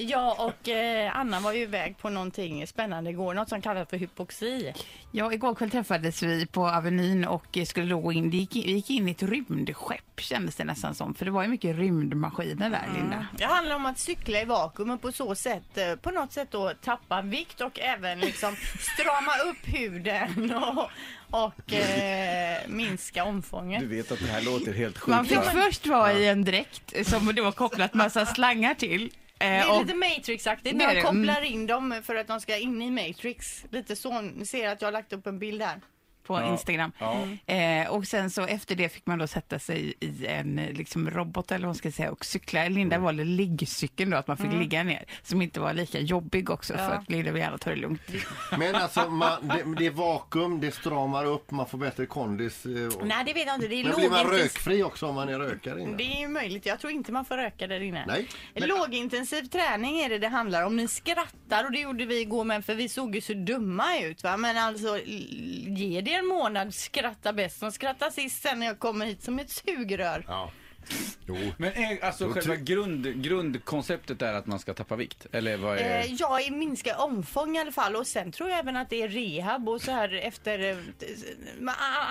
Jag och eh, Anna var ju iväg på någonting spännande igår, något som kallas för hypoxi. Ja, igår kväll träffades vi på Avenyn och skulle då in, det gick, vi gick in i ett rymdskepp kändes det nästan som, för det var ju mycket rymdmaskiner där, Linda. Det handlar om att cykla i vakuum och på så sätt, eh, på något sätt då tappa vikt och även liksom strama upp huden och, och eh, minska omfånget. Du vet att det här låter helt Man sjukt. fick va? först vara i en dräkt som det var kopplat massa slangar till. Det Eh, är och- lite Matrix-aktigt Det är när de det, kopplar in dem för att de ska in i Matrix. Lite så, ni ser att jag har lagt upp en bild här. På Ja, Instagram. ja. Eh, och sen så efter det fick man då sätta sig i en eh, liksom, robot eller vad man ska säga och cykla. Linda valde liggcykeln då, att man fick ligga ner. Som inte var lika jobbig också för att Linda vill gärna ta det lugnt. Men alltså, man, det, det är vakuum, det stramar upp, man får bättre kondis. eh, Och, Nej, det vet jag inte. Det är men blir man rökfri också om man är rökare inne? Det är ju möjligt. Jag tror inte man får röka där inne. Nej. Lågintensiv träning är det det handlar om. Ni skrattar och det gjorde vi igår med för vi såg ju så dumma ut va. Men alltså ge det en månad. Skratta bäst. Som skrattar sist sen när jag kommer hit som ett sugrör. Ja. Jo. Men är, alltså Då själva grund, grundkonceptet är att man ska tappa vikt? Eller vad är... Eh, ja, i minska omfång i alla fall. Och sen tror jag även att det är rehab och så här efter... eh,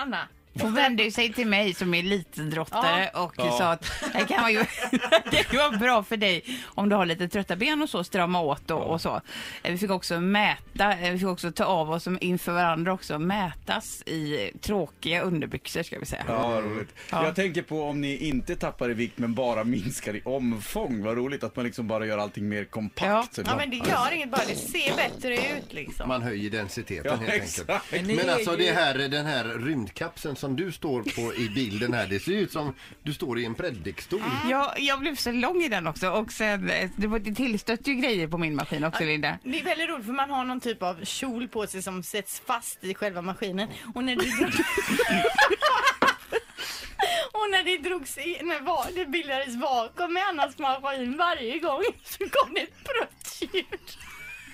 Anna. Hon vände sig till mig som är elitidrottare och Ja. sa att det kan vara, ju, det kan vara bra för dig om du har lite trötta ben och så, strama åt och, och så. Eh, Vi fick också mäta, eh, vi fick också ta av oss inför varandra också, mätas i tråkiga underbyxor ska vi säga. Ja, roligt. Ja. Jag tänker på om ni inte tappar i vikt men bara minskar i omfång. Vad roligt att man liksom bara gör allting mer kompakt. Ja. Ja, men det gör inget bara. Det ser bättre ut liksom. Man höjer densiteten Ja, helt exakt. enkelt. Men Men alltså det här, den här rymdkapseln som du står på i bilden här, det ser ut som du står i en predikstol. Jag, jag blev så lång i den också och sen, det, var, det tillstötte ju grejer på min maskin också Linda. Det är väldigt roligt för man har någon typ av kjol på sig som sätts fast i själva maskinen. Och när det drogs... Och när det drogs i, när va- det bildades vakuum i Annas maskin varje gång så kom det ett pruttljud.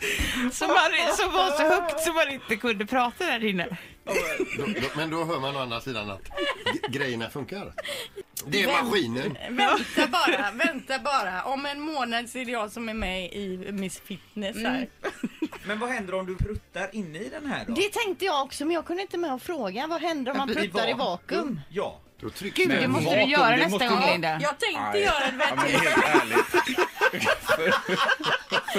Som, man, som var så högt så man inte kunde prata där inne. Då, då, men då hör man å andra sidan att g- grejerna funkar. Det är maskinen. Vänta bara, vänta bara. Om en månad så är det jag som är med i Miss Fitness här. Men vad händer om du pruttar inne i den här då? Det tänkte jag också men jag kunde inte med att fråga. Vad händer om man pruttar i vakuum? Ja. Då trycks Gud, det. det måste du vakuum, göra det nästa måste gång vara- Linda. Jag tänkte göra en Ja, men helt ärligt. för,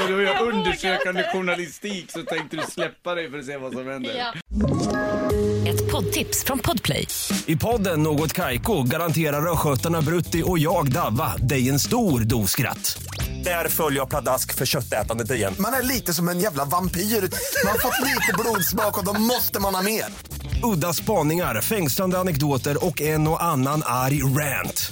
göra vågar undersökande inte. journalistik så tänkte du släppa dig för att se vad som händer. Ja. Ett poddtips från Podplay. I podden Något Kaiko garanterar östgötarna Brutti och jag, Davva, dig en stor dos skratt. Där följer jag pladask för köttätandet igen. Man är lite som en jävla vampyr. Man har fått lite blodsmak och då måste man ha mer. Udda spaningar, fängslande anekdoter och en och annan arg rant.